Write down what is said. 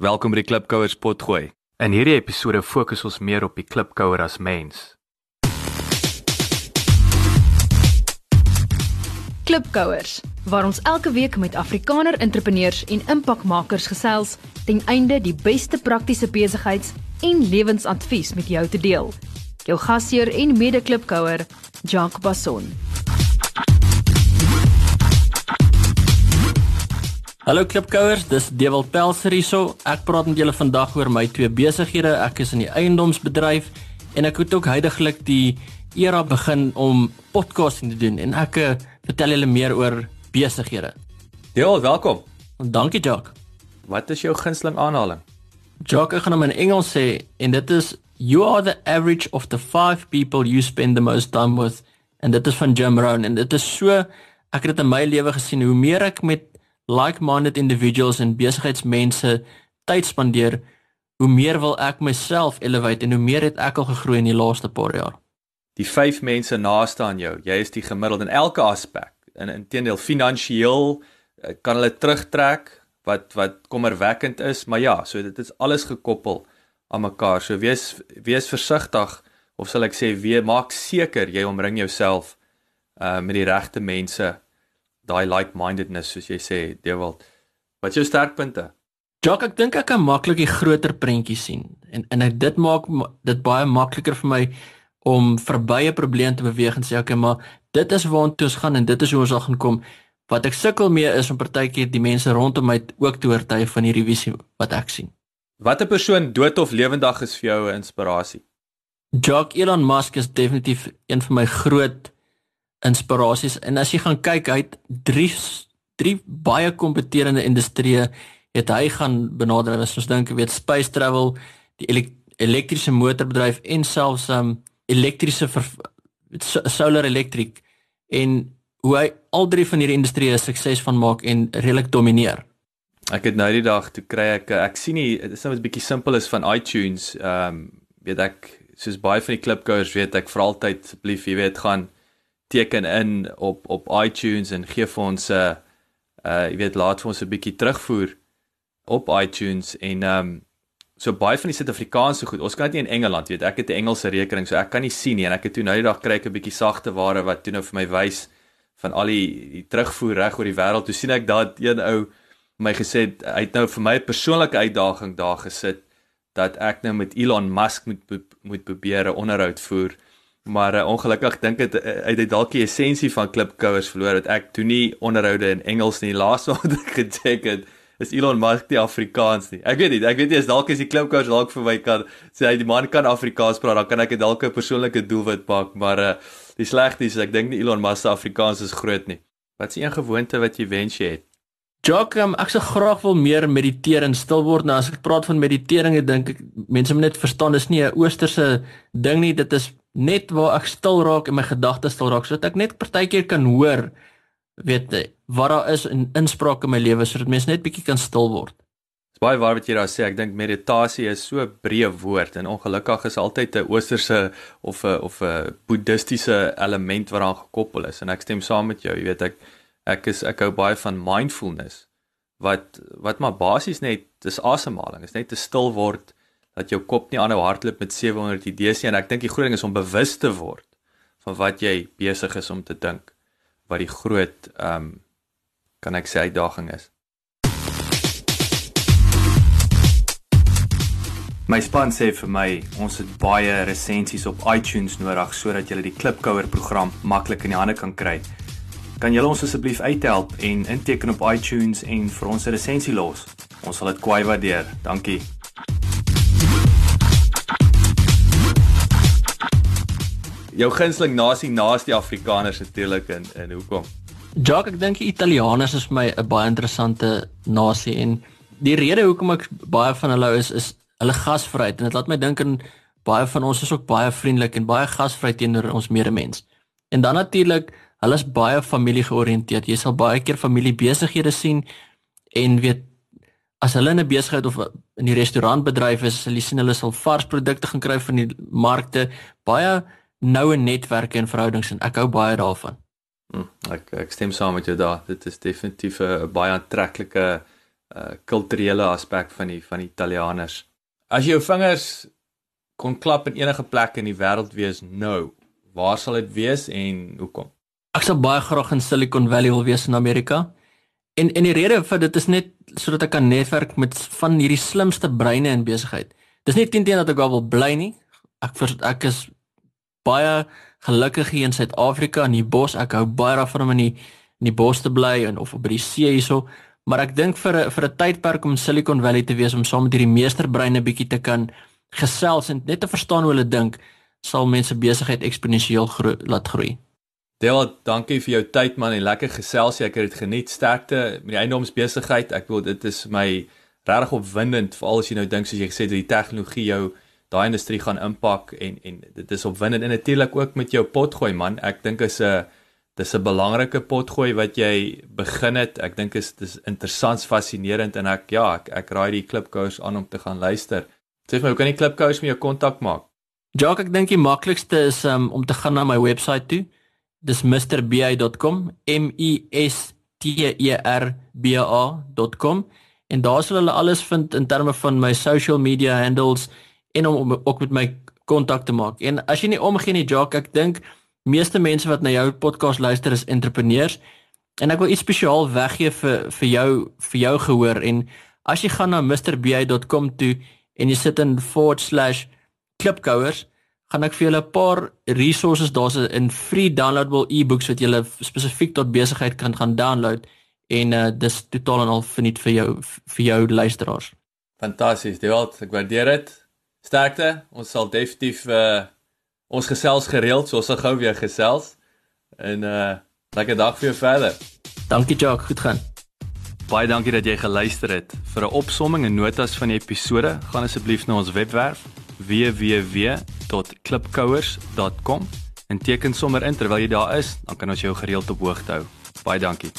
Welkom by die Klipkouers potgooi. In hierdie episode fokus ons meer op die klipkouer as mens. Klipkouers, waar ons elke week met Afrikaner entrepreneurs en impakmakers gesels ten einde die beste praktiese besigheids- en lewensadvies met jou te deel. Jou gasheer en mede-klipkouer, Jacques Basson. Hallo klipkouers, dis Dewald Pelser hierso. Ek praat met julle vandag oor my twee besighede. Ek is in die eiendomsbedryf en ek het ook heidaglik die era begin om podcasting te doen en ek uh, vertel julle meer oor besighede. Deel, welkom. Dankie Jock. Wat is jou gunsteling aanhaling? Jock, ek gaan hom in Engels sê en dit is you are the average of the 5 people you spend the most time with en dit is van Jim Rohn en dit is so ek het dit in my lewe gesien hoe meer ek met like-minded individuals en besigheidsmense tyd spandeer, hoe meer wil ek myself elevate en hoe meer het ek al gegroei in die laaste paar jaar. Die 5 mense naaste aan jou, jy is die gemiddelde in elke aspek. En intedeel finansiëel eh, kan hulle terugtrek wat wat kommerwekkend is, maar ja, so dit is alles gekoppel aan mekaar. So wees wees versigtig of sal ek sê wie maak seker jy omring jouself uh met die regte mense daai like-mindedness soos jy sê, Dewald. Wat is jou sterkpunte? Jock, ek dink ek kan maklik die groter prentjie sien en en ek dit maak dit baie makliker vir my om verby 'n probleem te beweeg en sê okay, maar dit is waartoe ons gaan en dit is hoe ons al gaan kom. Wat ek sukkel mee is om partykeer die mense rondom my ook te oortuig van hierdie visie wat ek sien. Watter persoon dood of lewendig is vir jou 'n inspirasie? Jock Elon Musk is definitief een van my groot inspirasies. En as jy gaan kyk hy het drie drie baie kompeterende industrieë het hy gaan benader. As ons dink weet space travel die elek elektriese motorbedryf en selfs um elektriese solar electric en hoe hy al drie van hierdie industrieë sukses van maak en redelik domineer. Ek het nou die dag toe kry ek ek sien nie dit is net 'n bietjie simpel is van iTunes. Um weet ek soos baie van die klipkouers weet ek vir altyd asseblief jy weet gaan teken in op op iTunes en gee vir ons 'n uh, uh jy weet laat vir ons 'n bietjie terugvoer op iTunes en um so baie van die Suid-Afrikaanse goed. Ons kan dit nie in Engeland weet. Ek het 'n Engelse rekening, so ek kan nie sien nie en ek het toe nou die dag kry ek 'n bietjie sagte ware wat toe nou vir my wys van al die, die terugvoer reg oor die wêreld. Toe sien ek dat een ou my gesê hy het nou vir my 'n persoonlike uitdaging daar gesit dat ek nou met Elon Musk moet moet probeer 'n onderhoud voer. Maar uh, ongelukkig dink dit uh, uit uit dalk die essensie van klipkouers verloor dat ek toe nie onderhoude in Engels nie. Laaste wat ek gecheck het is Elon Musk die Afrikaans nie. Ek weet nie, ek weet nie as dalk is die klipkouers dalk vir my kan sê hy die man kan Afrikaans praat, dan kan ek dit dalk 'n persoonlike doelwit maak, maar uh, die slegste is ek dink nie Elon Musk se Afrikaans is groot nie. Wat is 'n gewoonte wat jy wens jy het? Jokum, ek sou graag wil meer mediteer en stil word. Nou as ek praat van meditering, ek dink ek mense moet net verstaan dis nie 'n oosterse ding nie, dit is net waar ek stil raak en my gedagtes stil raak sodat ek net partykeer kan hoor weet wat daar is in inspraak in my lewe sodat mense net bietjie kan stil word. Dis baie waar wat jy daar sê. Ek dink meditasie is so 'n breë woord en ongelukkig is altyd 'n oosterse of 'n of 'n boeddhistiese element wat daaraan gekoppel is en ek stem saam met jou. Jy weet ek ek is ek hou baie van mindfulness wat wat maar basies net dis asemhaling. Is net te stil word dat jou kop nie aanhou hardloop met 700 idees nie en ek dink die groot ding is om bewus te word van wat jy besig is om te dink wat die groot ehm um, kan ek sê uitdaging is. My span sê vir my ons het baie resensies op iTunes nodig sodat jy die Klipkouer program maklik in die hande kan kry. Kan julle ons asseblief uithelp en inteken op iTunes en vir ons 'n resensie los? Ons sal dit kwai waardeer. Dankie. Jou gunsteling nasie naas die Afrikaners natuurlik en en hoekom? Jacques, ek dink die Italianers is vir my 'n baie interessante nasie en die rede hoekom ek baie van hulle is is hulle gasvryheid en dit laat my dink aan baie van ons is ook baie vriendelik en baie gasvry teenoor ons medemens. En dan natuurlik, hulle is baie familiegeoriënteerd. Jy sal baie keer familiebesighede sien en weet as hulle in 'n besigheid of in die restaurantbedryf is, jy sien hulle sal vars produkte gaan kry van die markte. Baie noue netwerke en verhoudings en ek hou baie daarvan. Hm, ek ek stem saam met jou daar. Dit is definitief 'n baie aantreklike uh kulturele aspek van die van die Italianers. As jy jou vingers kon klap in enige plek in die wêreld wees nou, waar sal dit wees en hoekom? Ek sou baie graag in Silicon Valley wil wees in Amerika. En en die rede vir dit is net sodat ek kan netwerk met van hierdie slimste breine in besigheid. Dis nie teen teen dat ek wel wil bly nie. Ek vers, ek is baie gelukkig hier in Suid-Afrika in die bos. Ek hou baie daarvan om in die in die bos te bly en of op by die see hierso. Maar ek dink vir 'n vir 'n tydperk om Silicon Valley te wees om saam met hierdie meesterbreine bietjie te kan gesels en net te verstaan hoe hulle dink, sal mense besigheid eksponensieel gro laat groei. Deel, dankie vir jou tyd man en lekker gesels. Ek het dit geniet. Sterkte met die eiendomsbesigheid. Ek wil dit is my regtig opwindend veral as jy nou dink soos jy gesê het die tegnologie jou daai industrie gaan impak en en dit is opwindend en natuurlik ook met jou potgooi man. Ek dink is 'n dis 'n belangrike potgooi wat jy begin het. Ek dink is dis interessant, fascinerend en ek ja, ek ek raai die klipkous aan om te gaan luister. Sê vir my, hoe kan die klipkous met jou kontak maak? Jock, ek dink die maklikste is um, om te gaan na my webwerf toe. Dis mrba.com, M I S T E R B A.com en daar sal hulle alles vind in terme van my social media handles en om, om ook met my kontak te maak. En as jy nie omgee nie, Jock, ek dink meeste mense wat na jou podcast luister is entrepreneurs en ek wil iets spesiaal weggee vir vir jou vir jou gehoor en as jy gaan na mrba.com toe en jy sit in /klipkouers gaan ek vir julle 'n paar resources daar's in free downloadable e-books wat julle spesifiek tot besigheid kan gaan download en uh, dis totaal en al verniet vir jou vir jou luisteraars. Fantasties, Dewald, ek waardeer dit. Sterkte. Ons sal definitief uh ons gesels gereeld, so ons sal gou weer gesels. En uh lekker dag vir jou verder. Dankie Jacques, goed gaan. Baie dankie dat jy geluister het. Vir 'n opsomming en notas van die episode, gaan asseblief na ons webwerf www.klipkouers.com en teken sommer in terwyl jy daar is, dan kan ons jou gereeld op hoogte hou. Baie dankie.